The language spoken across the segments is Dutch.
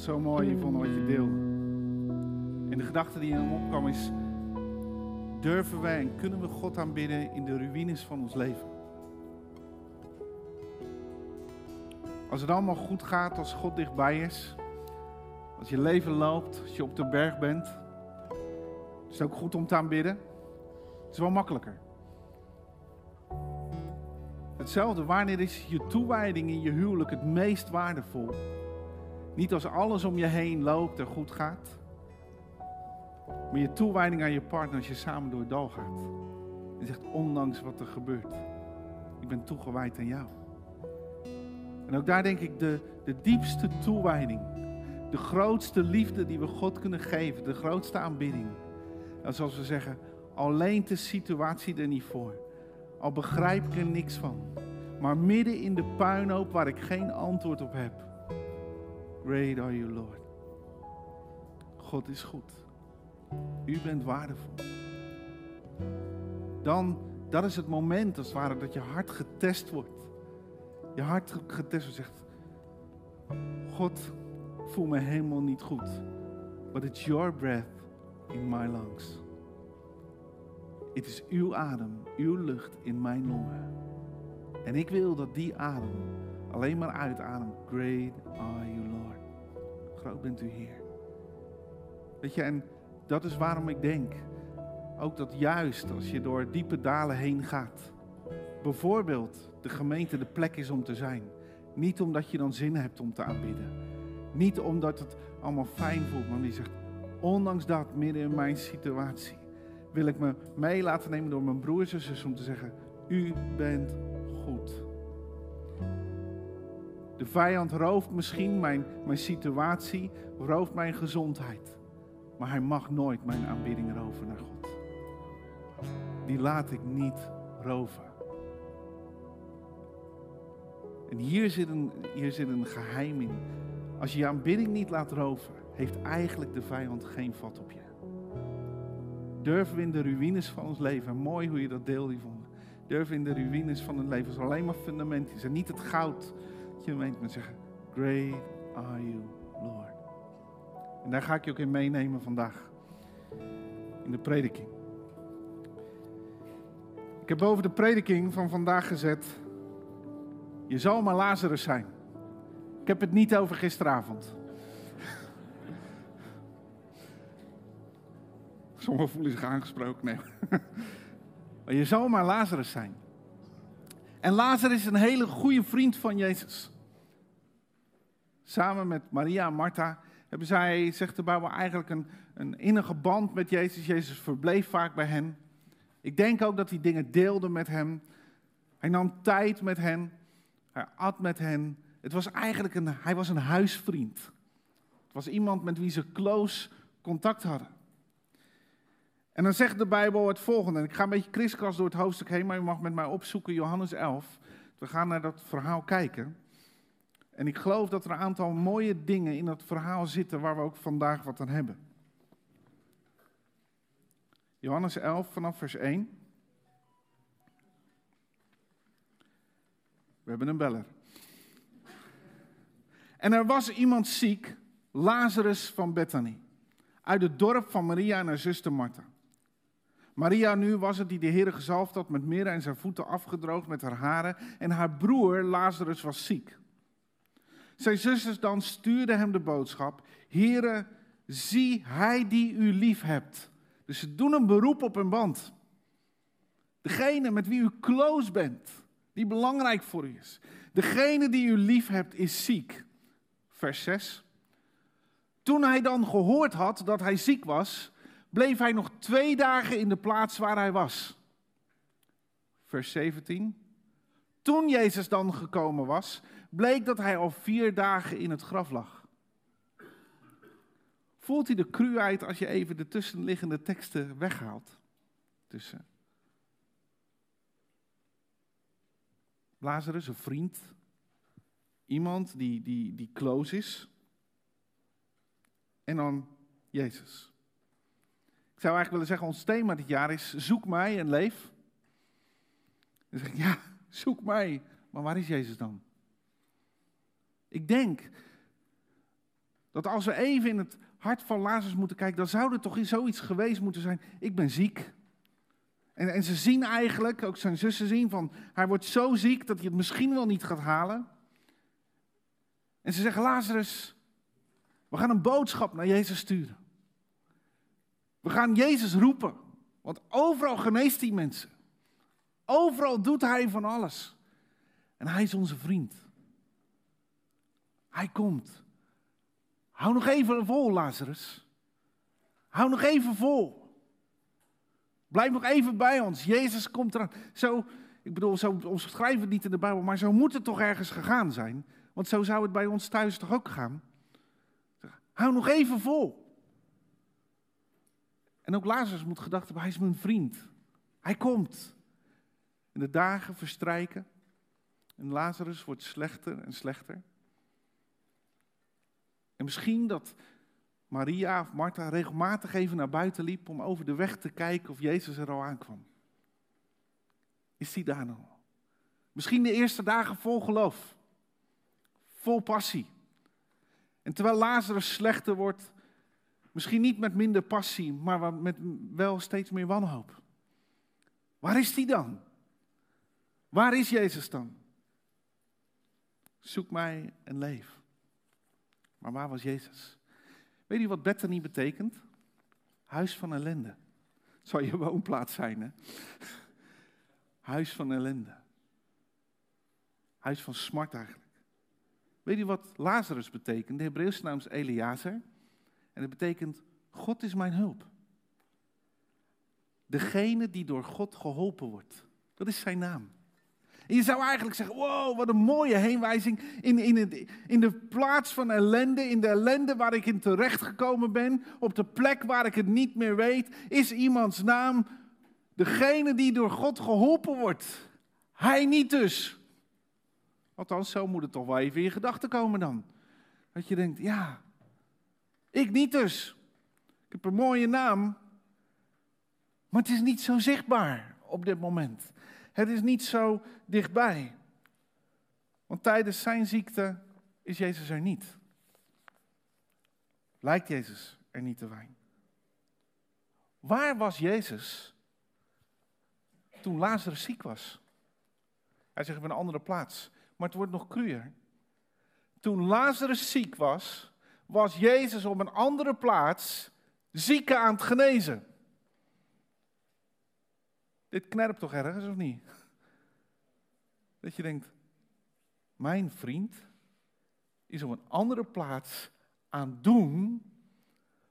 zo mooi vond wat je deelde. En de gedachte die in hem opkwam is, durven wij en kunnen we God aanbidden in de ruïnes van ons leven? Als het allemaal goed gaat, als God dichtbij is, als je leven loopt, als je op de berg bent, is het ook goed om te aanbidden. Het is wel makkelijker. Hetzelfde, wanneer is je toewijding in je huwelijk het meest waardevol? Niet als alles om je heen loopt en goed gaat, maar je toewijding aan je partner als je samen door het dal gaat. En zegt, ondanks wat er gebeurt, ik ben toegewijd aan jou. En ook daar denk ik de, de diepste toewijding, de grootste liefde die we God kunnen geven, de grootste aanbidding. En zoals we zeggen, alleen de situatie er niet voor. Al begrijp ik er niks van. Maar midden in de puinhoop waar ik geen antwoord op heb. Great are you, Lord. God is goed. U bent waardevol. Dan, dat is het moment als het ware dat je hart getest wordt. Je hart getest wordt zegt, God, voel me helemaal niet goed. But it's your breath in my lungs. Het is uw adem, uw lucht in mijn longen. En ik wil dat die adem alleen maar uitademt. Great are you, Lord. Groot bent u, Heer. Weet je, en dat is waarom ik denk, ook dat juist als je door diepe dalen heen gaat, bijvoorbeeld de gemeente de plek is om te zijn. Niet omdat je dan zin hebt om te aanbidden. Niet omdat het allemaal fijn voelt, maar je zegt, ondanks dat, midden in mijn situatie, wil ik me mee laten nemen door mijn broers en zussen om te zeggen, u bent goed. De vijand rooft misschien mijn, mijn situatie, rooft mijn gezondheid. Maar hij mag nooit mijn aanbidding roven naar God. Die laat ik niet roven. En hier zit, een, hier zit een geheim in. Als je je aanbidding niet laat roven, heeft eigenlijk de vijand geen vat op je. Durven we in de ruïnes van ons leven, mooi hoe je dat deelde, Yvonne. Durven in de ruïnes van het leven, als alleen maar fundament is en niet het goud je meent, maar zeggen, great are you, Lord. En daar ga ik je ook in meenemen vandaag, in de prediking. Ik heb boven de prediking van vandaag gezet, je zal maar Lazarus zijn. Ik heb het niet over gisteravond. Sommigen voelen zich aangesproken. Nee. Maar je zal maar Lazarus zijn. En Lazarus is een hele goede vriend van Jezus. Samen met Maria en Martha hebben zij, zegt de Bijbel, eigenlijk een, een innige band met Jezus. Jezus verbleef vaak bij hen. Ik denk ook dat hij dingen deelde met hem. Hij nam tijd met hen. Hij at met hen. Het was eigenlijk een, hij was een huisvriend. Het was iemand met wie ze close contact hadden. En dan zegt de Bijbel het volgende. En ik ga een beetje kriskras door het hoofdstuk heen, maar u mag met mij opzoeken Johannes 11. We gaan naar dat verhaal kijken. En ik geloof dat er een aantal mooie dingen in dat verhaal zitten waar we ook vandaag wat aan hebben. Johannes 11 vanaf vers 1. We hebben een beller. En er was iemand ziek, Lazarus van Bethany, uit het dorp van Maria en haar zuster Martha. Maria nu was het die de Heer gezalfd had met mirre en zijn voeten afgedroogd met haar haren. En haar broer Lazarus was ziek. Zijn zusters dan stuurden hem de boodschap: Heere, zie hij die u lief hebt. Dus ze doen een beroep op een band. Degene met wie u close bent, die belangrijk voor u is. Degene die u lief hebt, is ziek. Vers 6. Toen hij dan gehoord had dat hij ziek was, bleef hij nog twee dagen in de plaats waar hij was. Vers 17. Toen Jezus dan gekomen was, bleek dat hij al vier dagen in het graf lag. Voelt hij de cruheid als je even de tussenliggende teksten weghaalt? Tussen. Lazarus, een vriend. Iemand die, die, die close is. En dan Jezus. Ik zou eigenlijk willen zeggen, ons thema dit jaar is zoek mij en leef. Dan zeg ik, ja, zoek mij. Maar waar is Jezus dan? Ik denk Dat als we even in het hart van Lazarus moeten kijken, dan zou er toch zoiets geweest moeten zijn. Ik ben ziek. En, en ze zien eigenlijk, ook zijn zussen zien, van hij wordt zo ziek dat hij het misschien wel niet gaat halen. En ze zeggen, Lazarus, we gaan een boodschap naar Jezus sturen. We gaan Jezus roepen, want overal geneest hij mensen. Overal doet hij van alles. En hij is onze vriend. Hij komt. Hou nog even vol, Lazarus. Hou nog even vol. Blijf nog even bij ons. Jezus komt eraan. Zo, ik bedoel, zo omschrijven het niet in de Bijbel, maar zo moet het toch ergens gegaan zijn. Want zo zou het bij ons thuis toch ook gaan. Hou nog even vol. En ook Lazarus moet gedacht hebben, hij is mijn vriend. Hij komt. En de dagen verstrijken. En Lazarus wordt slechter en slechter. En misschien dat Maria of Martha regelmatig even naar buiten liep om over de weg te kijken of Jezus er al aankwam. Is die daar nog? Misschien de eerste dagen vol geloof, vol passie. En terwijl Lazarus slechter wordt, misschien niet met minder passie, maar met wel steeds meer wanhoop. Waar is die dan? Waar is Jezus dan? Zoek mij en leef. Maar waar was Jezus? Weet u wat Bethany betekent? Huis van ellende. Zou je woonplaats zijn, hè? Huis van ellende. Huis van smart eigenlijk. Weet u wat Lazarus betekent? De Hebreeuwse naam is. En het betekent, God is mijn hulp. Degene die door God geholpen wordt. Dat is zijn naam. En je zou eigenlijk zeggen, wow, wat een mooie heenwijzing in, in, het, in de plaats van ellende, in de ellende waar ik in terecht gekomen ben, op de plek waar ik het niet meer weet, is iemands naam degene die door God geholpen wordt. Hij niet dus. Althans, zo moet het toch wel even in je gedachten komen dan. Dat je denkt, ja, ik niet dus. Ik heb een mooie naam, maar het is niet zo zichtbaar op dit moment. Het is niet zo dichtbij. Want tijdens zijn ziekte is Jezus er niet. Lijkt Jezus er niet te zijn. Waar was Jezus toen Lazarus ziek was? Hij zegt op een andere plaats, maar het wordt nog cruier. Toen Lazarus ziek was, was Jezus op een andere plaats zieken aan het genezen. Dit knerpt toch ergens, of niet? Dat je denkt, mijn vriend is op een andere plaats aan het doen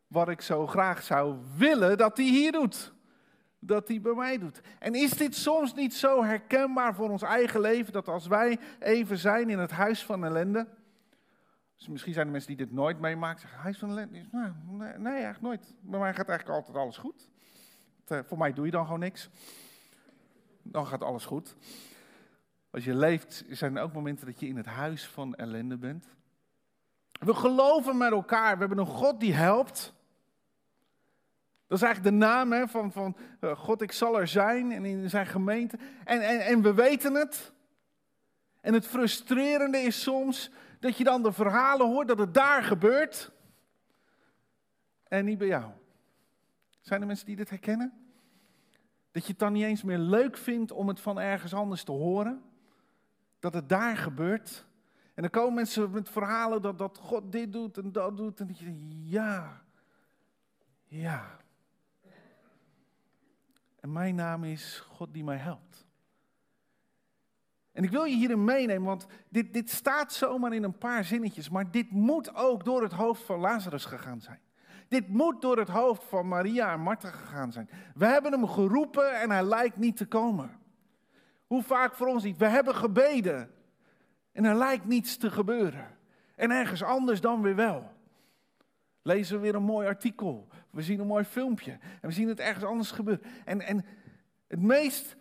wat ik zo graag zou willen dat hij hier doet. Dat hij bij mij doet. En is dit soms niet zo herkenbaar voor ons eigen leven dat als wij even zijn in het huis van ellende. Dus misschien zijn er mensen die dit nooit meemaken. Zeggen, huis van ellende? Nou, nee, eigenlijk nooit. Bij mij gaat eigenlijk altijd alles goed. Eh, voor mij doe je dan gewoon niks dan gaat alles goed. Als je leeft, zijn er ook momenten dat je in het huis van ellende bent. We geloven met elkaar. We hebben een God die helpt. Dat is eigenlijk de naam hè, van, van uh, God, ik zal er zijn en in zijn gemeente. En, en, en we weten het. En het frustrerende is soms dat je dan de verhalen hoort dat het daar gebeurt. En niet bij jou. Zijn er mensen die dit herkennen? Dat je het dan niet eens meer leuk vindt om het van ergens anders te horen. Dat het daar gebeurt. En dan komen mensen met verhalen dat, dat God dit doet en dat doet. En dat je denkt, ja, ja. En mijn naam is God die mij helpt. En ik wil je hierin meenemen, want dit, dit staat zomaar in een paar zinnetjes. Maar dit moet ook door het hoofd van Lazarus gegaan zijn. Dit moet door het hoofd van Maria en Martha gegaan zijn. We hebben hem geroepen en hij lijkt niet te komen. Hoe vaak voor ons niet? We hebben gebeden en er lijkt niets te gebeuren. En ergens anders dan weer wel. Lezen we weer een mooi artikel. We zien een mooi filmpje. En we zien het ergens anders gebeuren. En, en het meest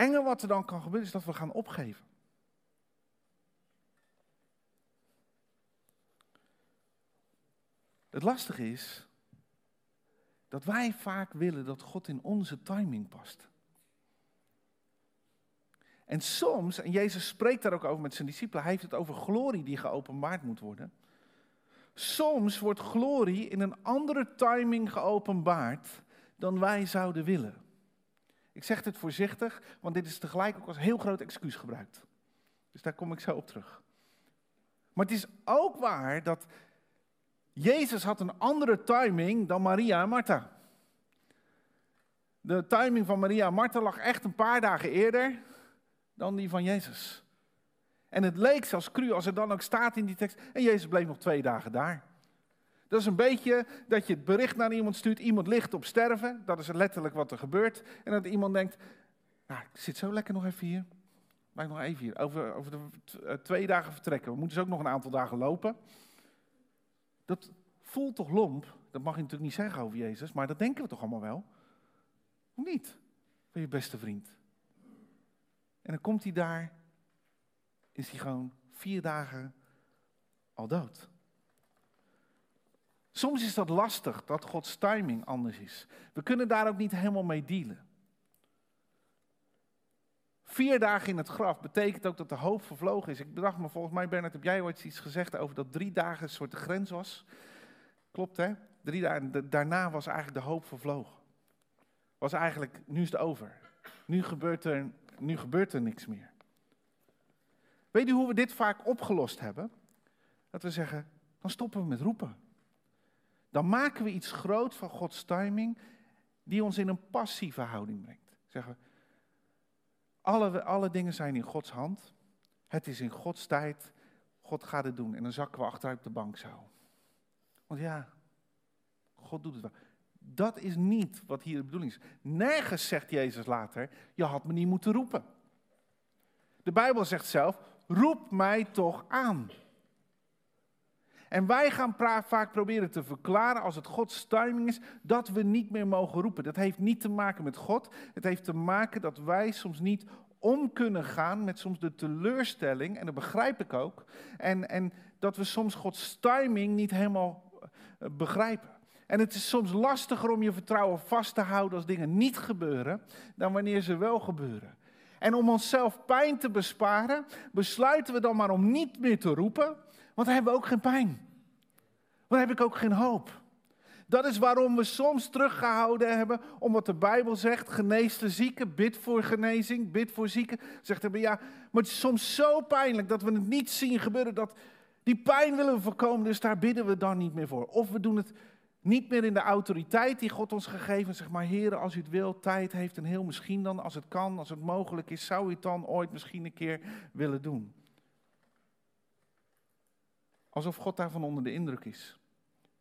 enge wat er dan kan gebeuren is dat we gaan opgeven. Het lastige is dat wij vaak willen dat God in onze timing past. En soms, en Jezus spreekt daar ook over met zijn discipelen, hij heeft het over glorie die geopenbaard moet worden. Soms wordt glorie in een andere timing geopenbaard dan wij zouden willen. Ik zeg dit voorzichtig, want dit is tegelijk ook als heel groot excuus gebruikt. Dus daar kom ik zo op terug. Maar het is ook waar dat Jezus had een andere timing dan Maria en Martha. De timing van Maria en Martha lag echt een paar dagen eerder dan die van Jezus. En het leek zelfs cru als er dan ook staat in die tekst. En Jezus bleef nog twee dagen daar. Dat is een beetje dat je het bericht naar iemand stuurt. Iemand ligt op sterven. Dat is letterlijk wat er gebeurt. En dat iemand denkt: nou, ik zit zo lekker nog even hier. Blijf nog even hier. Over, over de eh, twee dagen vertrekken. We moeten dus ook nog een aantal dagen lopen. Dat voelt toch lomp? Dat mag je natuurlijk niet zeggen over Jezus. Maar dat denken we toch allemaal wel? Hoe niet? Van je beste vriend. En dan komt hij daar is hij gewoon vier dagen al dood. Soms is dat lastig, dat Gods timing anders is. We kunnen daar ook niet helemaal mee dealen. Vier dagen in het graf betekent ook dat de hoop vervlogen is. Ik bedacht me, volgens mij Bernard, heb jij ooit iets gezegd over dat drie dagen een soort de grens was? Klopt hè? Drie dagen, daarna was eigenlijk de hoop vervlogen. Was eigenlijk, nu is het over. Nu gebeurt er, nu gebeurt er niks meer. Weet u hoe we dit vaak opgelost hebben? Dat we zeggen, dan stoppen we met roepen. Dan maken we iets groot van Gods timing die ons in een passieve houding brengt. Zeggen alle, alle dingen zijn in Gods hand. Het is in Gods tijd. God gaat het doen. En dan zakken we achteruit de bank zo. Want ja, God doet het wel. Dat is niet wat hier de bedoeling is. Nergens zegt Jezus later, je had me niet moeten roepen. De Bijbel zegt zelf, roep mij toch aan. En wij gaan vaak proberen te verklaren, als het Gods timing is, dat we niet meer mogen roepen. Dat heeft niet te maken met God. Het heeft te maken dat wij soms niet om kunnen gaan met soms de teleurstelling, en dat begrijp ik ook. En, en dat we soms Gods timing niet helemaal eh, begrijpen. En het is soms lastiger om je vertrouwen vast te houden als dingen niet gebeuren, dan wanneer ze wel gebeuren. En om onszelf pijn te besparen, besluiten we dan maar om niet meer te roepen, want dan hebben we ook geen pijn. Dan heb ik ook geen hoop. Dat is waarom we soms teruggehouden hebben om wat de Bijbel zegt. Genees de zieken, bid voor genezing, bid voor zieken. Zegt hebben, ja, maar het is soms zo pijnlijk dat we het niet zien gebeuren. Dat die pijn willen we voorkomen, dus daar bidden we dan niet meer voor. Of we doen het niet meer in de autoriteit die God ons gegeven. Zeg maar, heren, als u het wil, tijd heeft en heel misschien dan, als het kan, als het mogelijk is, zou u het dan ooit misschien een keer willen doen. Alsof God daarvan onder de indruk is.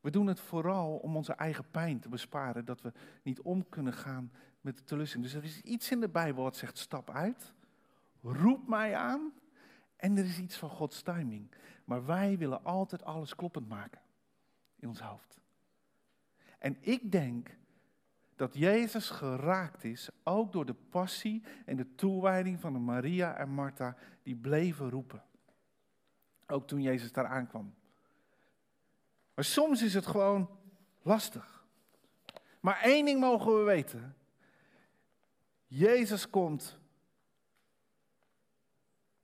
We doen het vooral om onze eigen pijn te besparen, dat we niet om kunnen gaan met de teleurstelling. Dus er is iets in de Bijbel wat zegt, stap uit, roep mij aan en er is iets van Gods timing. Maar wij willen altijd alles kloppend maken in ons hoofd. En ik denk dat Jezus geraakt is, ook door de passie en de toewijding van de Maria en Martha, die bleven roepen. Ook toen Jezus daar aankwam. Maar soms is het gewoon lastig. Maar één ding mogen we weten. Jezus komt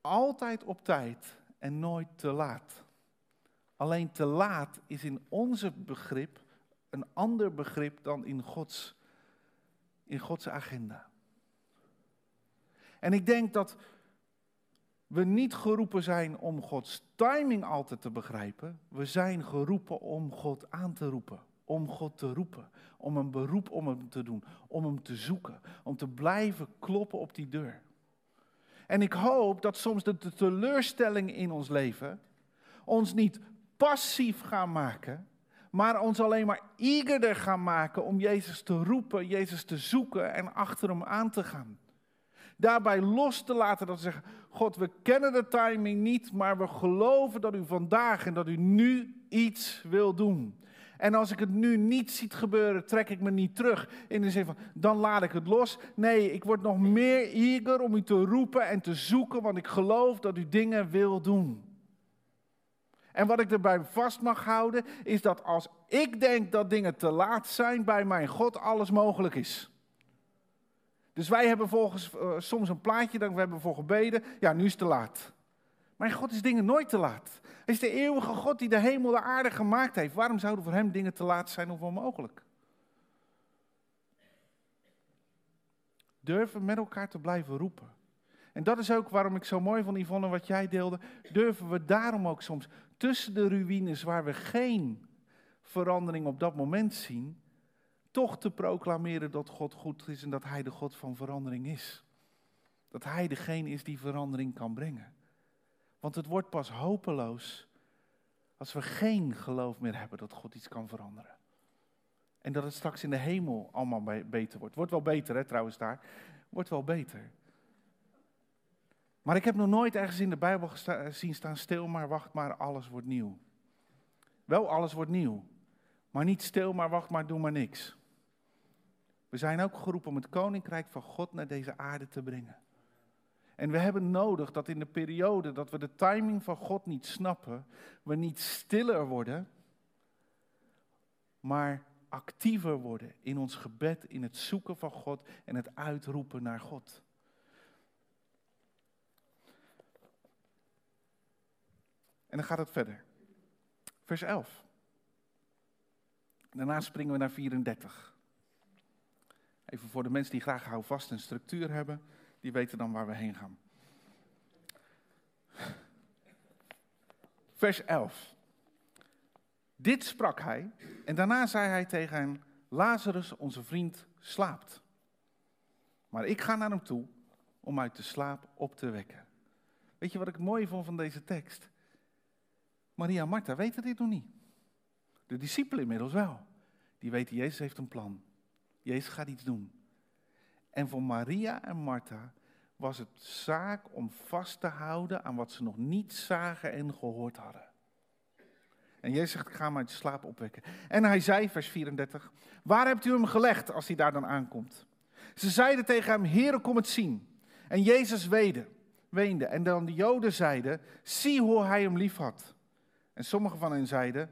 altijd op tijd en nooit te laat. Alleen te laat is in onze begrip een ander begrip dan in Gods, in Gods agenda. En ik denk dat we niet geroepen zijn om Gods timing altijd te begrijpen. We zijn geroepen om God aan te roepen. Om God te roepen. Om een beroep om hem te doen. Om hem te zoeken. Om te blijven kloppen op die deur. En ik hoop dat soms de teleurstelling in ons leven ons niet passief gaan maken, maar ons alleen maar eagerder gaan maken om Jezus te roepen, Jezus te zoeken en achter hem aan te gaan. Daarbij los te laten dat we zeggen, God, we kennen de timing niet, maar we geloven dat u vandaag en dat u nu iets wil doen. En als ik het nu niet ziet gebeuren, trek ik me niet terug. In de zin van, dan laat ik het los. Nee, ik word nog meer eager om u te roepen en te zoeken, want ik geloof dat u dingen wil doen. En wat ik erbij vast mag houden, is dat als ik denk dat dingen te laat zijn, bij mijn God alles mogelijk is. Dus wij hebben volgens uh, soms een plaatje, dan we hebben voor gebeden, ja, nu is het te laat. Mijn God is dingen nooit te laat. Hij is de eeuwige God die de hemel en de aarde gemaakt heeft. Waarom zouden voor hem dingen te laat zijn of onmogelijk? Durven met elkaar te blijven roepen. En dat is ook waarom ik zo mooi van Yvonne wat jij deelde. Durven we daarom ook soms tussen de ruïnes waar we geen verandering op dat moment zien, toch te proclameren dat God goed is en dat Hij de God van verandering is. Dat Hij degene is die verandering kan brengen. Want het wordt pas hopeloos als we geen geloof meer hebben dat God iets kan veranderen. En dat het straks in de hemel allemaal beter wordt. Wordt wel beter, hè, trouwens daar. Wordt wel beter. Maar ik heb nog nooit ergens in de Bijbel zien staan, stil maar, wacht maar, alles wordt nieuw. Wel, alles wordt nieuw. Maar niet stil maar, wacht maar, doe maar niks. We zijn ook geroepen om het koninkrijk van God naar deze aarde te brengen. En we hebben nodig dat in de periode dat we de timing van God niet snappen, we niet stiller worden, maar actiever worden in ons gebed, in het zoeken van God en het uitroepen naar God. En dan gaat het verder. Vers 11. Daarna springen we naar 34. Even voor de mensen die graag houvast en structuur hebben, die weten dan waar we heen gaan. Vers 11. Dit sprak hij en daarna zei hij tegen hem, Lazarus, onze vriend, slaapt. Maar ik ga naar hem toe om uit de slaap op te wekken. Weet je wat ik mooi vond van deze tekst? Maria en Martha weten dit nog niet. De discipelen inmiddels wel. Die weten, Jezus heeft een plan. Jezus gaat iets doen. En voor Maria en Martha was het zaak om vast te houden aan wat ze nog niet zagen en gehoord hadden. En Jezus zegt, ik ga hem uit slaap opwekken. En hij zei, vers 34, waar hebt u hem gelegd als hij daar dan aankomt? Ze zeiden tegen hem, Heere, kom het zien. En Jezus weende, weende. En dan de Joden zeiden, zie hoe hij hem lief had. En sommigen van hen zeiden,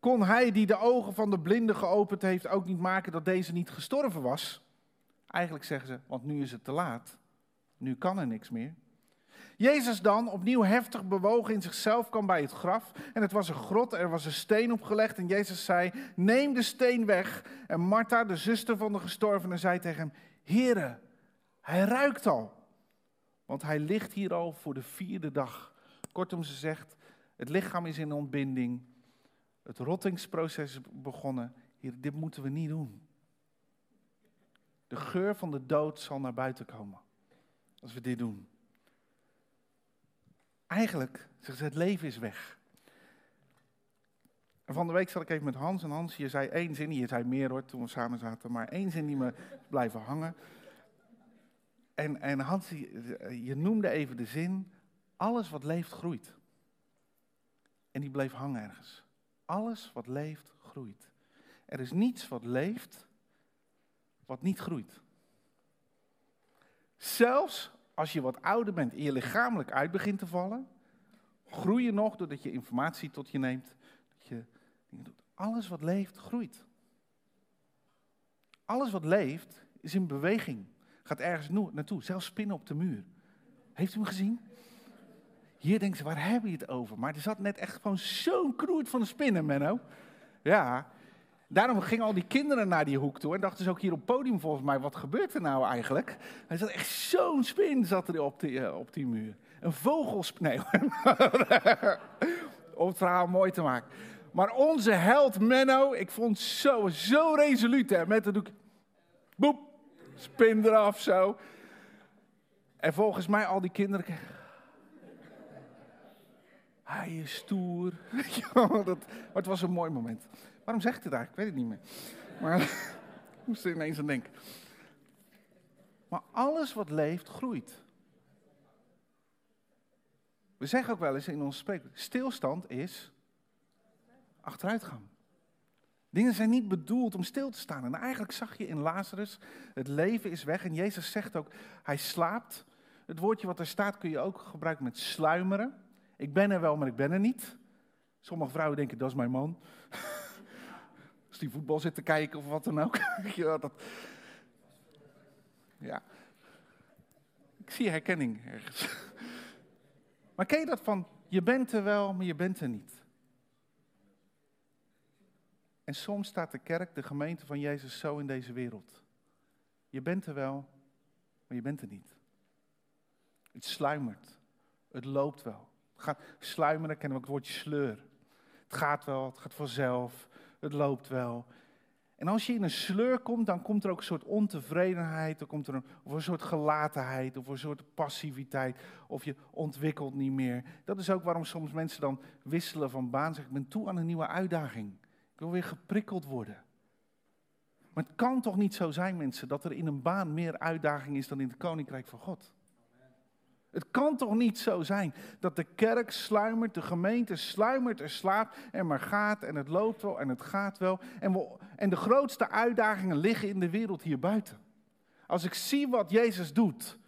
kon hij die de ogen van de blinde geopend heeft ook niet maken dat deze niet gestorven was? Eigenlijk zeggen ze, want nu is het te laat. Nu kan er niks meer. Jezus dan, opnieuw heftig bewogen in zichzelf, kwam bij het graf. En het was een grot, er was een steen opgelegd. En Jezus zei, neem de steen weg. En Martha, de zuster van de gestorvene, zei tegen hem, Heere, hij ruikt al. Want hij ligt hier al voor de vierde dag. Kortom, ze zegt, het lichaam is in ontbinding. Het rottingsproces begonnen. Dit moeten we niet doen. De geur van de dood zal naar buiten komen. Als we dit doen. Eigenlijk, zegt ze, het leven is weg. En van de week zat ik even met Hans. En Hans, je zei één zin, je zei meer hoor, toen we samen zaten. Maar één zin die me blijven hangen. En, en Hans, je noemde even de zin, alles wat leeft groeit. En die bleef hangen ergens. Alles wat leeft, groeit. Er is niets wat leeft, wat niet groeit. Zelfs als je wat ouder bent en je lichamelijk uit begint te vallen, groei je nog doordat je informatie tot je neemt. Dat je doet. Alles wat leeft, groeit. Alles wat leeft, is in beweging. Gaat ergens naartoe. Zelfs spinnen op de muur. Heeft u hem gezien? Hier denken ze, waar hebben je het over? Maar er zat net echt gewoon zo'n knoert van de spinnen, Menno. Ja, daarom gingen al die kinderen naar die hoek toe en dachten ze ook hier op het podium volgens mij, wat gebeurt er nou eigenlijk? Er zat echt zo'n spin zat er op die, uh, op die muur. Een vogelspin, nee, om het verhaal mooi te maken. Maar onze held Menno, ik vond zo, zo resoluut hè, met de doek. Boep, spin eraf zo. En volgens mij al die kinderen hij is stoer. dat, maar het was een mooi moment. Waarom zegt hij daar? Ik weet het niet meer. Maar ik moest er ineens aan denken. Maar alles wat leeft, groeit. We zeggen ook wel eens in ons spreekwoord, stilstand is achteruitgang. Dingen zijn niet bedoeld om stil te staan. En eigenlijk zag je in Lazarus, het leven is weg. En Jezus zegt ook, hij slaapt. Het woordje wat er staat kun je ook gebruiken met sluimeren. Ik ben er wel, maar ik ben er niet. Sommige vrouwen denken, dat is mijn man. Als die voetbal zit te kijken of wat dan ook. ja, dat... ja. Ik zie herkenning ergens. Maar ken je dat van, je bent er wel, maar je bent er niet. En soms staat de kerk, de gemeente van Jezus, zo in deze wereld. Je bent er wel, maar je bent er niet. Het sluimert. Het loopt wel. Gaat sluimeren, kennen we het woordje sleur. Het gaat wel, het gaat vanzelf, het loopt wel. En als je in een sleur komt, dan komt er ook een soort ontevredenheid, dan komt er een, of een soort gelatenheid, of een soort passiviteit, of je ontwikkelt niet meer. Dat is ook waarom soms mensen dan wisselen van baan, zeggen ik ben toe aan een nieuwe uitdaging. Ik wil weer geprikkeld worden. Maar het kan toch niet zo zijn, mensen, dat er in een baan meer uitdaging is dan in het koninkrijk van God. Het kan toch niet zo zijn dat de kerk sluimert, de gemeente sluimert en slaapt en maar gaat en het loopt wel en het gaat wel. En, en de grootste uitdagingen liggen in de wereld hier buiten. Als ik zie wat Jezus doet,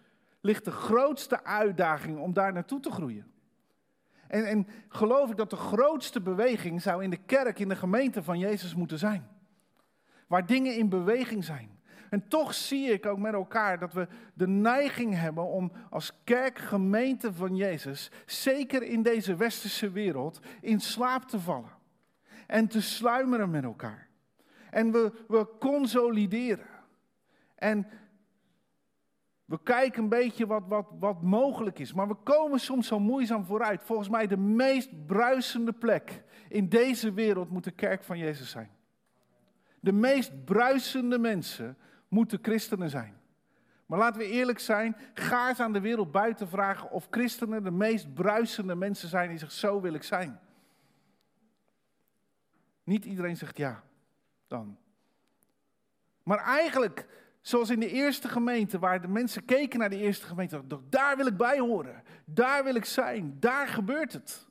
ligt de grootste uitdaging om daar naartoe te groeien. En, en geloof ik dat de grootste beweging zou in de kerk, in de gemeente van Jezus moeten zijn. Waar dingen in beweging zijn. En toch zie ik ook met elkaar dat we de neiging hebben om als kerk, gemeente van Jezus, zeker in deze westerse wereld, in slaap te vallen. En te sluimeren met elkaar. En we, we consolideren. En we kijken een beetje wat, wat, wat mogelijk is. Maar we komen soms zo moeizaam vooruit. Volgens mij de meest bruisende plek in deze wereld moet de kerk van Jezus zijn. De meest bruisende mensen moeten christenen zijn. Maar laten we eerlijk zijn, ga eens aan de wereld buiten vragen of christenen de meest bruisende mensen zijn die zich zo wil ik zijn. Niet iedereen zegt ja, dan. Maar eigenlijk, zoals in de eerste gemeente, waar de mensen keken naar de eerste gemeente, daar wil ik bij horen, daar wil ik zijn, daar gebeurt het.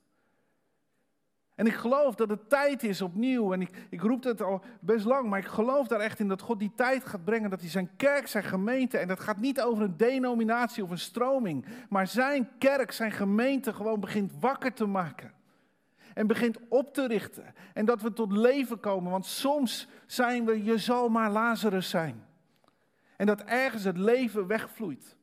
En ik geloof dat het tijd is opnieuw. En ik, ik roep het al best lang, maar ik geloof daar echt in dat God die tijd gaat brengen. Dat hij zijn kerk, zijn gemeente, en dat gaat niet over een denominatie of een stroming. Maar zijn kerk, zijn gemeente gewoon begint wakker te maken. En begint op te richten. En dat we tot leven komen. Want soms zijn we, je zal maar Lazarus zijn. En dat ergens het leven wegvloeit.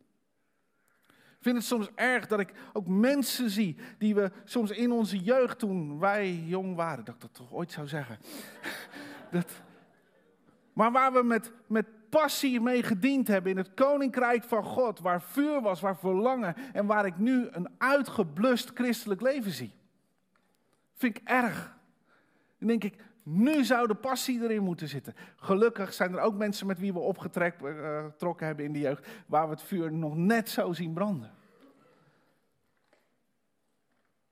Vind het soms erg dat ik ook mensen zie die we soms in onze jeugd toen wij jong waren, dat ik dat toch ooit zou zeggen. Dat, maar waar we met, met passie mee gediend hebben in het koninkrijk van God, waar vuur was, waar verlangen en waar ik nu een uitgeblust christelijk leven zie. Vind ik erg. Dan denk ik, nu zou de passie erin moeten zitten. Gelukkig zijn er ook mensen met wie we opgetrokken hebben in de jeugd, waar we het vuur nog net zo zien branden.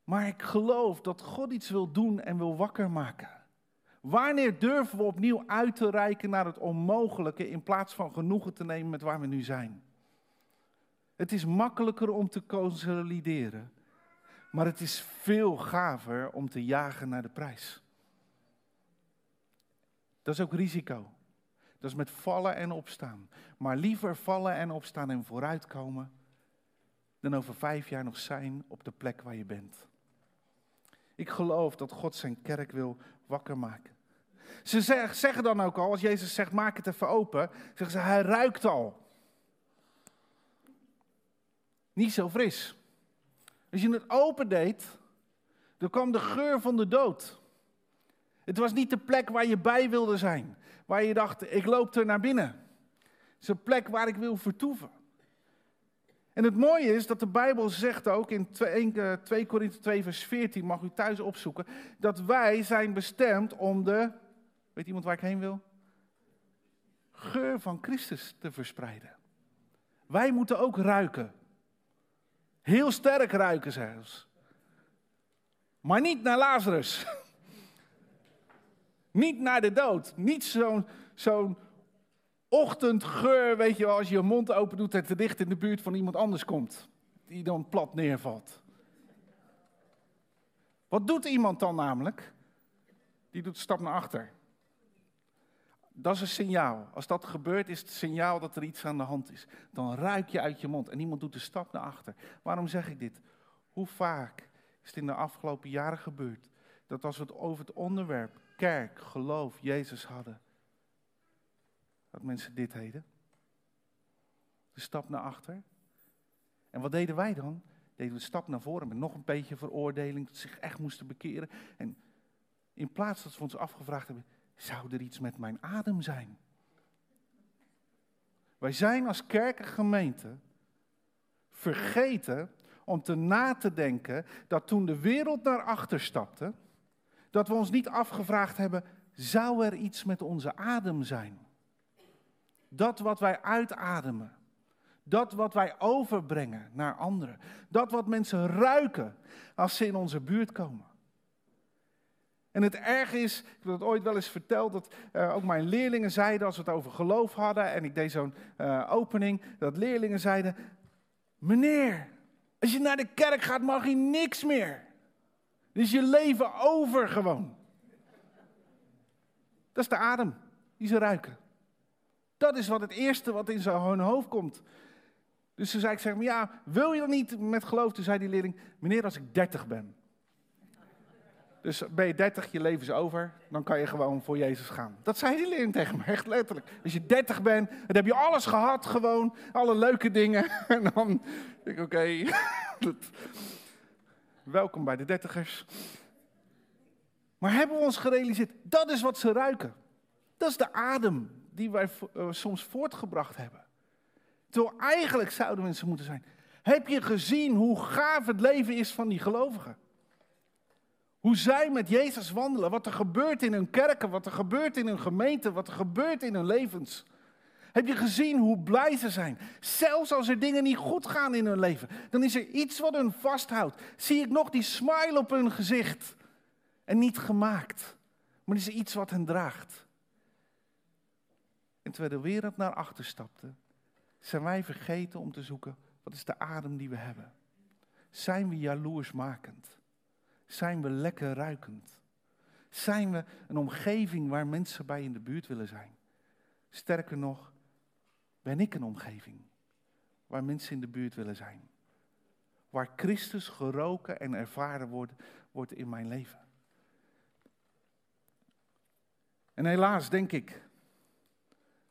Maar ik geloof dat God iets wil doen en wil wakker maken. Wanneer durven we opnieuw uit te reiken naar het onmogelijke in plaats van genoegen te nemen met waar we nu zijn? Het is makkelijker om te consolideren, maar het is veel gaver om te jagen naar de prijs. Dat is ook risico. Dat is met vallen en opstaan. Maar liever vallen en opstaan en vooruitkomen dan over vijf jaar nog zijn op de plek waar je bent. Ik geloof dat God zijn kerk wil wakker maken. Ze zeggen dan ook al, als Jezus zegt maak het even open, zeggen ze hij ruikt al. Niet zo fris. Als je het open deed, dan kwam de geur van de dood. Het was niet de plek waar je bij wilde zijn. Waar je dacht, ik loop er naar binnen. Het is een plek waar ik wil vertoeven. En het mooie is dat de Bijbel zegt ook in 2, 2 Korinthe 2 vers 14, mag u thuis opzoeken, dat wij zijn bestemd om de, weet iemand waar ik heen wil? Geur van Christus te verspreiden. Wij moeten ook ruiken. Heel sterk ruiken zelfs. Maar niet naar Lazarus. Niet naar de dood. Niet zo'n zo'n ochtendgeur, weet je wel, als je je mond open doet en te dicht in de buurt van iemand anders komt. Die dan plat neervalt. Wat doet iemand dan namelijk? Die doet een stap naar achter. Dat is een signaal. Als dat gebeurt, is het signaal dat er iets aan de hand is. Dan ruik je uit je mond en iemand doet een stap naar achter. Waarom zeg ik dit? Hoe vaak is het in de afgelopen jaren gebeurd dat als we het over het onderwerp kerk, geloof, Jezus hadden, dat mensen dit deden? De stap naar achter. En wat deden wij dan? deden we een stap naar voren met nog een beetje veroordeling, dat ze zich echt moesten bekeren. En in plaats dat we ons afgevraagd hebben, zou er iets met mijn adem zijn? Wij zijn als kerk en gemeente vergeten om te na te denken dat toen de wereld naar achter stapte, dat we ons niet afgevraagd hebben, zou er iets met onze adem zijn? Dat wat wij uitademen, dat wat wij overbrengen naar anderen, dat wat mensen ruiken als ze in onze buurt komen. En het erge is, ik heb het ooit wel eens verteld, dat uh, ook mijn leerlingen zeiden, als we het over geloof hadden, en ik deed zo'n uh, opening, dat leerlingen zeiden, meneer, als je naar de kerk gaat mag je niks meer. Dus je leven over gewoon. Dat is de adem die ze ruiken. Dat is wat het eerste wat in zijn hoofd komt. Dus toen zei ik, zeg maar, ja, wil je dan niet met geloof? Toen zei die leerling, meneer, als ik dertig ben. Dus ben je dertig, je leven is over, dan kan je gewoon voor Jezus gaan. Dat zei die leerling tegen me, echt letterlijk. Als je dertig bent, dan heb je alles gehad gewoon, alle leuke dingen. En dan denk ik, oké, welkom bij de dertigers. Maar hebben we ons gerealiseerd, dat is wat ze ruiken. Dat is de adem die wij uh, soms voortgebracht hebben. Terwijl eigenlijk zouden mensen moeten zijn. Heb je gezien hoe gaaf het leven is van die gelovigen? Hoe zij met Jezus wandelen, wat er gebeurt in hun kerken, wat er gebeurt in hun gemeente, wat er gebeurt in hun levens. Heb je gezien hoe blij ze zijn? Zelfs als er dingen niet goed gaan in hun leven, dan is er iets wat hun vasthoudt. Zie ik nog die smile op hun gezicht. En niet gemaakt, maar is er iets wat hen draagt. En terwijl de wereld naar achter stapte, zijn wij vergeten om te zoeken, wat is de adem die we hebben? Zijn we jaloersmakend? Zijn we lekker ruikend? Zijn we een omgeving waar mensen bij in de buurt willen zijn? Sterker nog, ben ik een omgeving waar mensen in de buurt willen zijn? Waar Christus geroken en ervaren wordt, wordt in mijn leven. En helaas denk ik,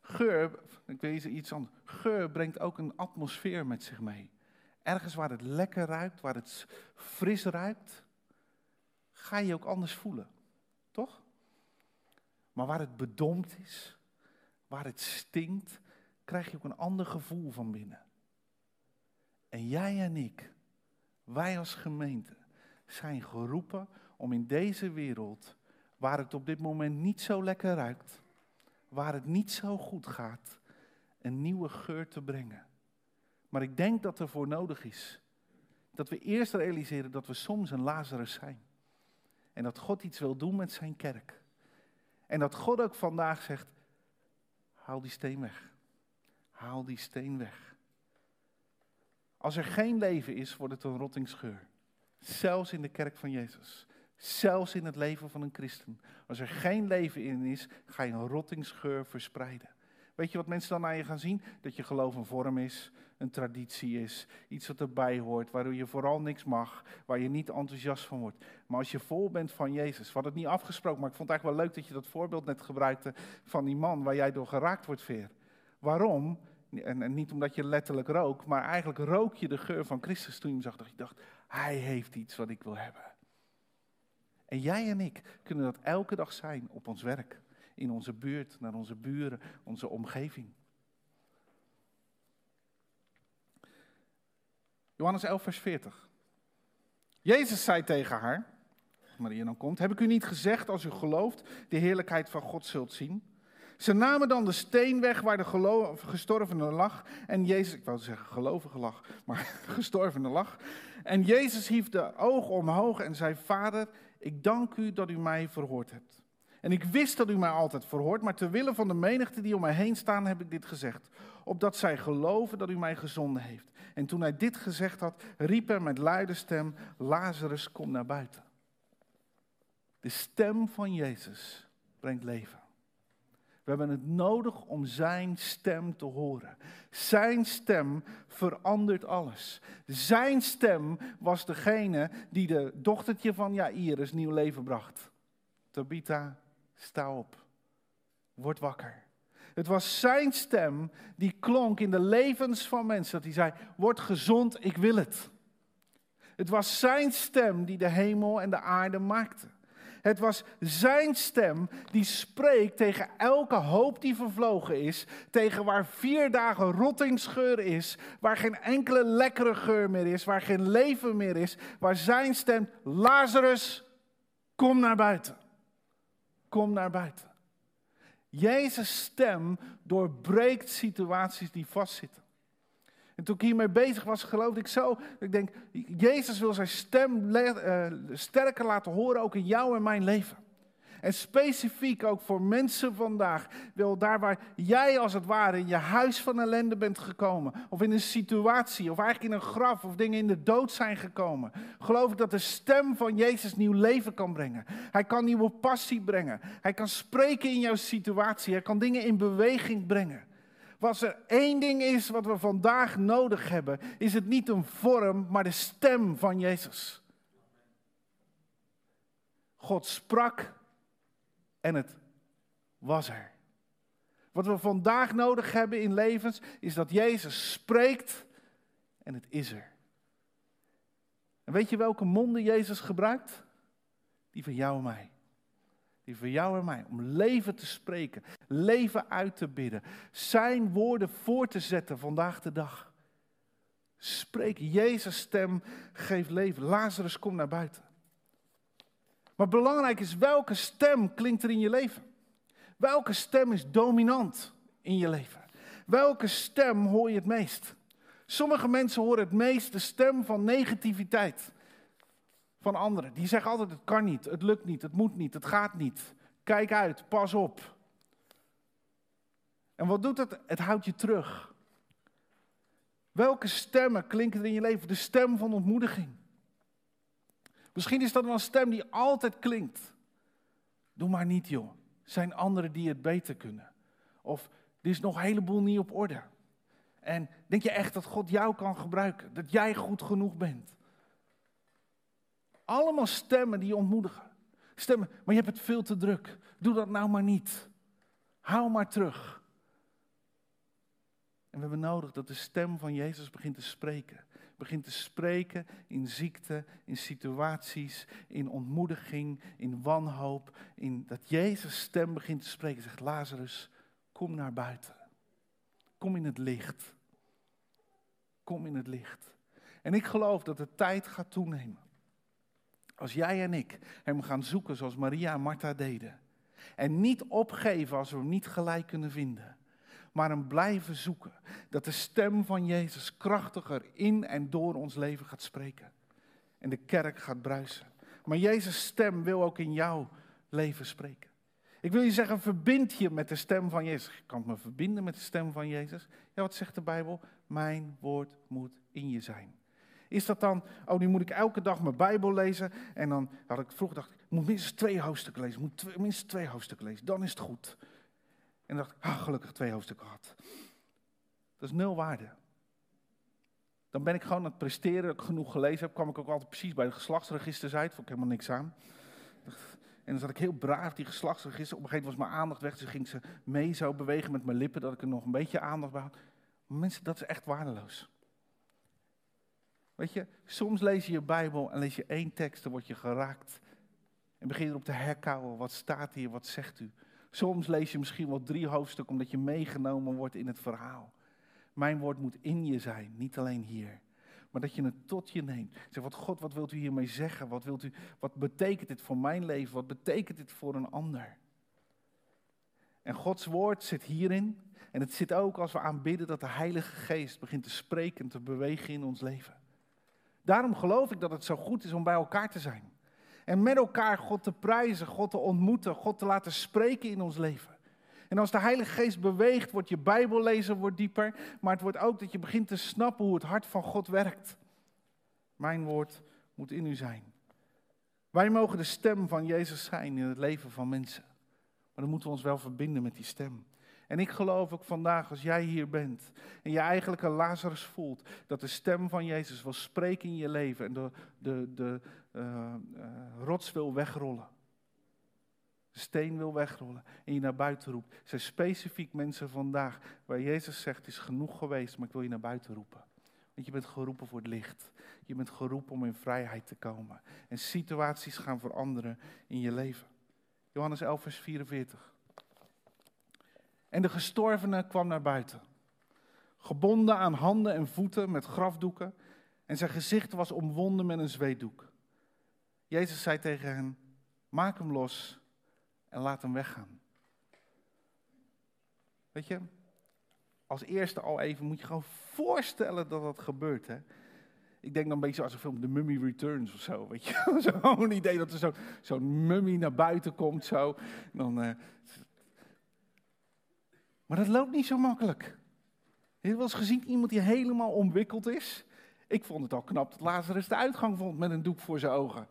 geur, ik weet iets anders, geur brengt ook een atmosfeer met zich mee. Ergens waar het lekker ruikt, waar het fris ruikt, ga je ook anders voelen. Toch? Maar waar het bedompt is, waar het stinkt, krijg je ook een ander gevoel van binnen. En jij en ik, wij als gemeente, zijn geroepen om in deze wereld, waar het op dit moment niet zo lekker ruikt, waar het niet zo goed gaat, een nieuwe geur te brengen. Maar ik denk dat er voor nodig is dat we eerst realiseren dat we soms een Lazarus zijn. En dat God iets wil doen met zijn kerk. En dat God ook vandaag zegt, haal die steen weg. Haal die steen weg. Als er geen leven is, wordt het een rottingsgeur. Zelfs in de kerk van Jezus. Zelfs in het leven van een christen. Als er geen leven in is, ga je een rottingsgeur verspreiden. Weet je wat mensen dan aan je gaan zien? Dat je geloof een vorm is, een traditie is, iets wat erbij hoort, waardoor je vooral niks mag, waar je niet enthousiast van wordt. Maar als je vol bent van Jezus, we hadden het niet afgesproken, maar ik vond het eigenlijk wel leuk dat je dat voorbeeld net gebruikte van die man waar jij door geraakt wordt, Veer. Waarom? En, niet omdat je letterlijk rook, maar eigenlijk rook je de geur van Christus toen je hem zag. Dat je dacht, hij heeft iets wat ik wil hebben. En jij en ik kunnen dat elke dag zijn op ons werk, in onze buurt, naar onze buren, onze omgeving. Johannes 11, vers 40. Jezus zei tegen haar, Maria dan komt, heb ik u niet gezegd als u gelooft de heerlijkheid van God zult zien? Ze namen dan de steen weg waar de gestorvene lag. En Jezus, ik wou zeggen gelovige lag, maar gestorvene lag. En Jezus hief de ogen omhoog en zei, Vader, ik dank u dat u mij verhoord hebt. En ik wist dat u mij altijd verhoort, maar ter wille van de menigte die om mij heen staan, heb ik dit gezegd. Opdat zij geloven dat u mij gezonden heeft. En toen hij dit gezegd had, riep hij met luide stem, Lazarus, kom naar buiten. De stem van Jezus brengt leven. We hebben het nodig om zijn stem te horen. Zijn stem verandert alles. Zijn stem was degene die de dochtertje van Jairus nieuw leven bracht. Tabitha, sta op. Word wakker. Het was zijn stem die klonk in de levens van mensen. Dat hij zei, word gezond, ik wil het. Het was zijn stem die de hemel en de aarde maakte. Het was zijn stem die spreekt tegen elke hoop die vervlogen is, tegen waar vier dagen rottingsgeur is, waar geen enkele lekkere geur meer is, waar geen leven meer is, waar zijn stem, Lazarus, kom naar buiten. Kom naar buiten. Jezus' stem doorbreekt situaties die vastzitten. En toen ik hiermee bezig was, geloofde ik zo. Ik denk, Jezus wil zijn stem uh, sterker laten horen, ook in jou en mijn leven. En specifiek ook voor mensen vandaag, wil daar waar jij als het ware in je huis van ellende bent gekomen, of in een situatie, of eigenlijk in een graf, of dingen in de dood zijn gekomen, geloof ik dat de stem van Jezus nieuw leven kan brengen. Hij kan nieuwe passie brengen. Hij kan spreken in jouw situatie. Hij kan dingen in beweging brengen. Als er één ding is wat we vandaag nodig hebben, is het niet een vorm, maar de stem van Jezus. God sprak en het was er. Wat we vandaag nodig hebben in levens, is dat Jezus spreekt en het is er. En weet je welke monden Jezus gebruikt? Die van jou en mij. Die van jou en mij. Om leven te spreken, leven uit te bidden. Zijn woorden voor te zetten vandaag de dag. Spreek Jezus' stem, geef leven. Lazarus, kom naar buiten. Maar belangrijk is welke stem klinkt er in je leven? Welke stem is dominant in je leven? Welke stem hoor je het meest? Sommige mensen horen het meest de stem van negativiteit van anderen. Die zeggen altijd: het kan niet, het lukt niet, het moet niet, het gaat niet. Kijk uit, pas op. En wat doet het? Het houdt je terug. Welke stemmen klinken er in je leven? De stem van ontmoediging. Misschien is dat wel een stem die altijd klinkt. Doe maar niet, joh. Zijn anderen die het beter kunnen. Of er is nog een heleboel niet op orde. En denk je echt dat God jou kan gebruiken? Dat jij goed genoeg bent? Allemaal stemmen die ontmoedigen. Stemmen, maar je hebt het veel te druk. Doe dat nou maar niet. Hou maar terug. En we hebben nodig dat de stem van Jezus begint te spreken. Begint te spreken in ziekte, in situaties, in ontmoediging, in wanhoop. In dat Jezus' stem begint te spreken. Zegt Lazarus, kom naar buiten. Kom in het licht. Kom in het licht. En ik geloof dat de tijd gaat toenemen. Als jij en ik hem gaan zoeken zoals Maria en Martha deden. En niet opgeven als we hem niet gelijk kunnen vinden. Maar hem blijven zoeken. Dat de stem van Jezus krachtiger in en door ons leven gaat spreken. En de kerk gaat bruisen. Maar Jezus' stem wil ook in jouw leven spreken. Ik wil je zeggen, verbind je met de stem van Jezus. Kan ik me verbinden met de stem van Jezus? Ja, wat zegt de Bijbel? Mijn woord moet in je zijn. Is dat dan, oh nu moet ik elke dag mijn Bijbel lezen. En dan had ik vroeger dacht ik, moet minstens twee hoofdstukken lezen. moet twee, minstens twee hoofdstukken lezen, dan is het goed. En dacht ik, ah, gelukkig twee hoofdstukken gehad. Dat is nul waarde. Dan ben ik gewoon aan het presteren, dat ik genoeg gelezen heb. kwam ik ook altijd precies bij de geslachtsregisters uit, vond ik helemaal niks aan. En dan zat ik heel braaf die geslachtsregister. Op een gegeven moment was mijn aandacht weg, dus ging ze mee zo bewegen met mijn lippen, dat ik er nog een beetje aandacht bij had. Mensen, dat is echt waardeloos. Weet je, soms lees je je Bijbel en lees je één tekst, dan word je geraakt. En begin erop te herkauwen, wat staat hier, wat zegt u. Soms lees je misschien wel drie hoofdstukken omdat je meegenomen wordt in het verhaal. Mijn woord moet in je zijn, niet alleen hier. Maar dat je het tot je neemt. Zeg, wat God, wat wilt u hiermee zeggen? Wat, wilt u, wat betekent dit voor mijn leven? Wat betekent dit voor een ander? En Gods woord zit hierin. En het zit ook als we aanbidden dat de Heilige Geest begint te spreken en te bewegen in ons leven. Daarom geloof ik dat het zo goed is om bij elkaar te zijn. En met elkaar God te prijzen, God te ontmoeten, God te laten spreken in ons leven. En als de Heilige Geest beweegt, wordt je Bijbellezen wordt dieper, maar het wordt ook dat je begint te snappen hoe het hart van God werkt. Mijn woord moet in u zijn. Wij mogen de stem van Jezus zijn in het leven van mensen. Maar dan moeten we ons wel verbinden met die stem. En ik geloof ook vandaag, als jij hier bent en je eigenlijk een Lazarus voelt, dat de stem van Jezus wil spreken in je leven en de, de, de uh, rots wil wegrollen. Steen wil wegrollen en je naar buiten roept. Er zijn specifiek mensen vandaag waar Jezus zegt, het is genoeg geweest, maar ik wil je naar buiten roepen. Want je bent geroepen voor het licht. Je bent geroepen om in vrijheid te komen. En situaties gaan veranderen in je leven. Johannes 11, vers 44. En de gestorvene kwam naar buiten. Gebonden aan handen en voeten met grafdoeken. En zijn gezicht was omwonden met een zweetdoek. Jezus zei tegen hen: Maak hem los en laat hem weggaan. Weet je, als eerste al even moet je gewoon voorstellen dat dat gebeurt. Hè? Ik denk dan een beetje als een film The Mummy Returns of zo. Weet je, zo'n idee dat er zo'n zo mummy naar buiten komt. Zo. Dan, uh... Maar dat loopt niet zo makkelijk. Heb je wel eens gezien iemand die helemaal omwikkeld is? Ik vond het al knap dat Lazarus de uitgang vond met een doek voor zijn ogen.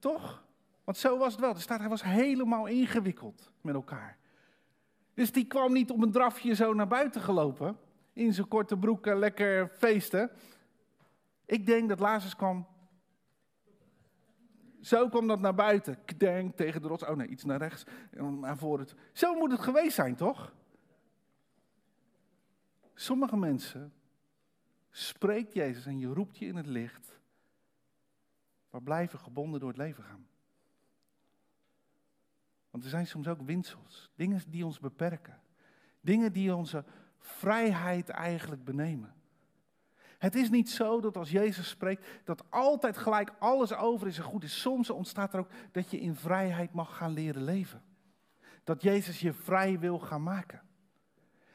Toch? Want zo was het wel. Er staat, hij was helemaal ingewikkeld met elkaar. Dus die kwam niet op een drafje zo naar buiten gelopen. In zijn korte broeken, lekker feesten. Ik denk dat Lazarus kwam. Zo kwam dat naar buiten. Kdenk tegen de rots. Oh nee, iets naar rechts. En naar voren. Zo moet het geweest zijn, toch? Sommige mensen spreekt Jezus en je roept je in het licht. Maar blijven gebonden door het leven gaan. Want er zijn soms ook winsels, dingen die ons beperken. Dingen die onze vrijheid eigenlijk benemen. Het is niet zo dat als Jezus spreekt, dat altijd gelijk alles over is en goed is. Soms ontstaat er ook dat je in vrijheid mag gaan leren leven. Dat Jezus je vrij wil gaan maken.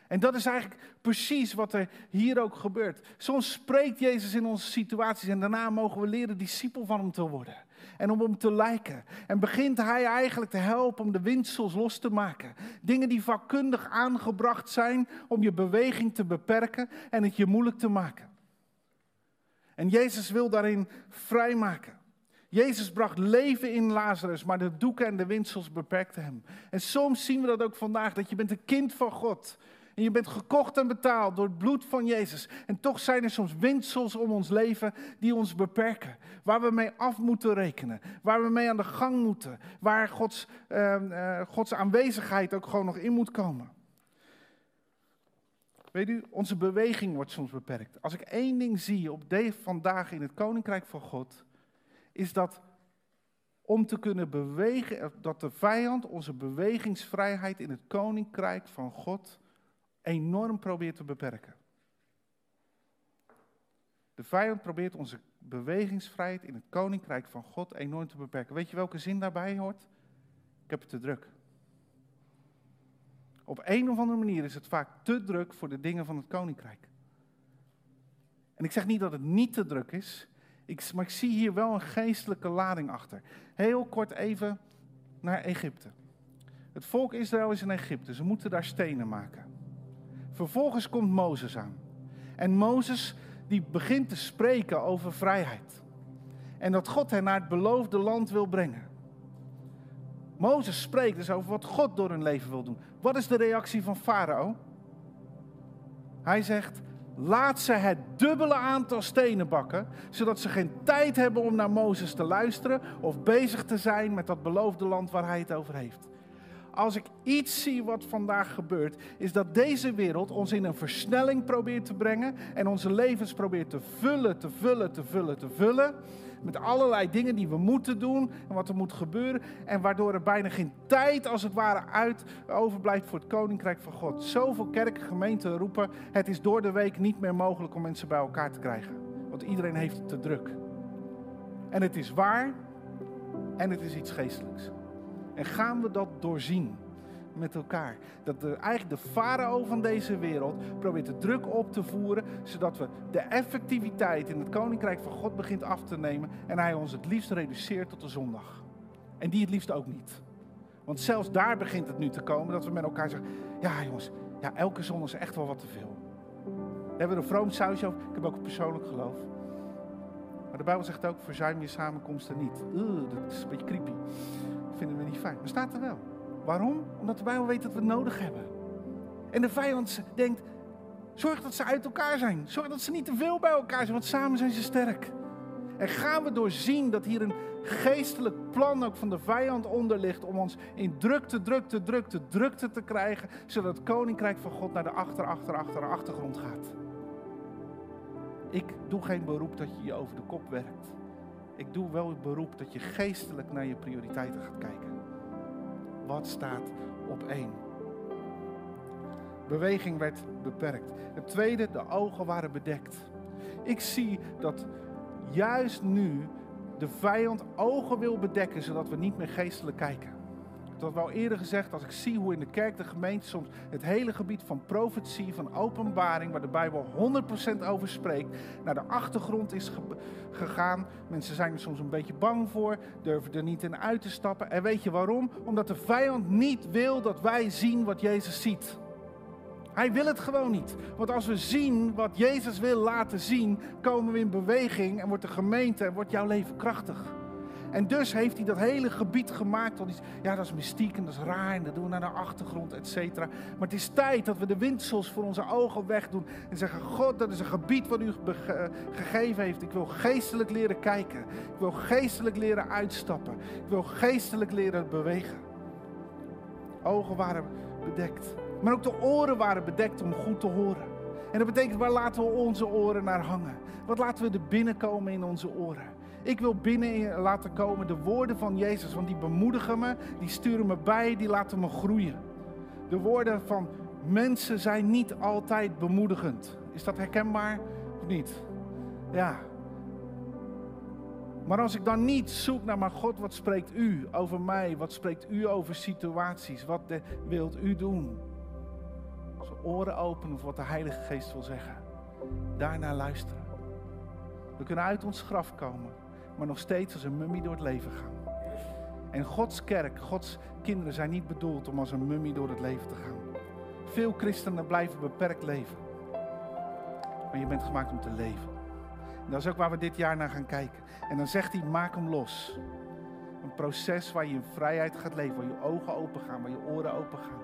En dat is eigenlijk precies wat er hier ook gebeurt. Soms spreekt Jezus in onze situaties en daarna mogen we leren discipel van hem te worden. En om hem te lijken. En begint hij eigenlijk te helpen om de windsels los te maken. Dingen die vakkundig aangebracht zijn om je beweging te beperken en het je moeilijk te maken. En Jezus wil daarin vrijmaken. Jezus bracht leven in Lazarus, maar de doeken en de windsels beperkten hem. En soms zien we dat ook vandaag, dat je bent een kind van God. En je bent gekocht en betaald door het bloed van Jezus. En toch zijn er soms windsels om ons leven die ons beperken. Waar we mee af moeten rekenen. Waar we mee aan de gang moeten. Waar Gods, uh, Gods aanwezigheid ook gewoon nog in moet komen. Weet u, onze beweging wordt soms beperkt. Als ik één ding zie op deze vandaag in het Koninkrijk van God, is dat om te kunnen bewegen, dat de vijand onze bewegingsvrijheid in het Koninkrijk van God enorm probeert te beperken. De vijand probeert onze bewegingsvrijheid in het koninkrijk van God enorm te beperken. Weet je welke zin daarbij hoort? Ik heb het te druk. Op een of andere manier is het vaak te druk voor de dingen van het koninkrijk. En ik zeg niet dat het niet te druk is, maar ik zie hier wel een geestelijke lading achter. Heel kort even naar Egypte. Het volk Israël is in Egypte, ze moeten daar stenen maken. Vervolgens komt Mozes aan. En Mozes die begint te spreken over vrijheid. En dat God hen naar het beloofde land wil brengen. Mozes spreekt dus over wat God door hun leven wil doen. Wat is de reactie van Farao? Hij zegt: Laat ze het dubbele aantal stenen bakken, zodat ze geen tijd hebben om naar Mozes te luisteren of bezig te zijn met dat beloofde land waar hij het over heeft als ik iets zie wat vandaag gebeurt, is dat deze wereld ons in een versnelling probeert te brengen en onze levens probeert te vullen, te vullen, te vullen, te vullen. Met allerlei dingen die we moeten doen en wat er moet gebeuren. En waardoor er bijna geen tijd als het ware uit overblijft voor het koninkrijk van God. Zoveel kerken, gemeenten roepen: het is door de week niet meer mogelijk om mensen bij elkaar te krijgen. Want iedereen heeft het te druk. En het is waar en het is iets geestelijks. En gaan we dat doorzien met elkaar? Dat eigenlijk de farao van deze wereld probeert de druk op te voeren, zodat we de effectiviteit in het koninkrijk van God begint af te nemen en hij ons het liefst reduceert tot de zondag. En die het liefst ook niet. Want zelfs daar begint het nu te komen dat we met elkaar zeggen: ja jongens, ja, elke zondag is echt wel wat te veel. We hebben er een vroom sausje over. Ik heb ook een persoonlijk geloof. Maar de Bijbel zegt ook: verzuim je samenkomsten niet. dat is een beetje creepy vinden we niet fijn. Maar staat er wel. Waarom? Omdat de Bijbel weet dat we het nodig hebben. En de vijand denkt, zorg dat ze uit elkaar zijn. Zorg dat ze niet te veel bij elkaar zijn, want samen zijn ze sterk. En gaan we doorzien dat hier een geestelijk plan ook van de vijand onder ligt om ons in drukte, drukte, drukte, drukte te krijgen, zodat het koninkrijk van God naar de achter, achter, achter, achtergrond gaat. Ik doe geen beroep dat je je over de kop werkt. Ik doe wel het beroep dat je geestelijk naar je prioriteiten gaat kijken. Wat staat op één? Beweging werd beperkt. Het tweede, de ogen waren bedekt. Ik zie dat juist nu de vijand ogen wil bedekken, zodat we niet meer geestelijk kijken. Ik had wel eerder gezegd, als ik zie hoe in de kerk, de gemeente soms het hele gebied van profetie, van openbaring, waar de Bijbel 100% over spreekt, naar de achtergrond is gegaan. Mensen zijn er soms een beetje bang voor, durven er niet in uit te stappen. En weet je waarom? Omdat de vijand niet wil dat wij zien wat Jezus ziet. Hij wil het gewoon niet. Want als we zien wat Jezus wil laten zien, komen we in beweging en wordt de gemeente en wordt jouw leven krachtig. En dus heeft hij dat hele gebied gemaakt. Want ja, dat is mystiek en dat is raar en dat doen we naar de achtergrond, et cetera. Maar het is tijd dat we de windsels voor onze ogen wegdoen. En zeggen, God, dat is een gebied wat u gegeven heeft. Ik wil geestelijk leren kijken. Ik wil geestelijk leren uitstappen. Ik wil geestelijk leren bewegen. Ogen waren bedekt. Maar ook de oren waren bedekt om goed te horen. En dat betekent, waar laten we onze oren naar hangen? Wat laten we er binnenkomen in onze oren? Ik wil binnen laten komen de woorden van Jezus, want die bemoedigen me, die sturen me bij, die laten me groeien. De woorden van mensen zijn niet altijd bemoedigend. Is dat herkenbaar of niet? Ja. Maar als ik dan niet zoek naar, maar God, wat spreekt u over mij? Wat spreekt u over situaties? Wat wilt u doen? We oren openen voor wat de Heilige Geest wil zeggen. Daarna luisteren. We kunnen uit ons graf komen maar nog steeds als een mummie door het leven gaan. En Gods kerk, Gods kinderen zijn niet bedoeld om als een mummie door het leven te gaan. Veel christenen blijven beperkt leven. Maar je bent gemaakt om te leven. En dat is ook waar we dit jaar naar gaan kijken. En dan zegt hij, maak hem los. Een proces waar je in vrijheid gaat leven, waar je ogen open gaan, waar je oren open gaan.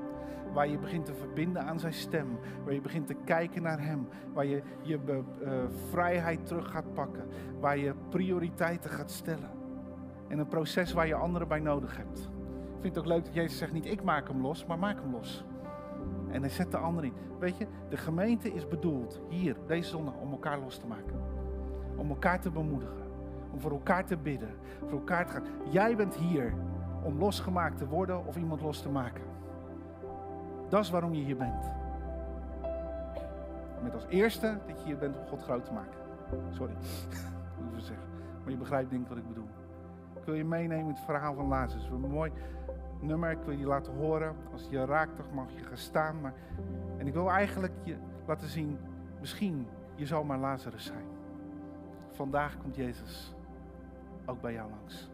Waar je begint te verbinden aan zijn stem. Waar je begint te kijken naar hem. Waar je je uh, vrijheid terug gaat pakken. Waar je prioriteiten gaat stellen. En een proces waar je anderen bij nodig hebt. Ik vind het ook leuk dat Jezus zegt niet ik maak hem los, maar maak hem los. En hij zet de ander in. Weet je, de gemeente is bedoeld hier, deze zondag, om elkaar los te maken. Om elkaar te bemoedigen. Om voor elkaar te bidden. Voor elkaar te gaan. Jij bent hier om losgemaakt te worden of iemand los te maken. Dat is waarom je hier bent. Met als eerste dat je hier bent om God groot te maken. Sorry, moet ik zeggen. Maar je begrijpt denk ik wat ik bedoel. Ik wil je meenemen in het verhaal van Lazarus. Een mooi nummer, ik wil je laten horen. Als je raakt, dan mag je gaan staan. Maar... En ik wil eigenlijk je laten zien, misschien, je zal maar Lazarus zijn. Vandaag komt Jezus ook bij jou langs.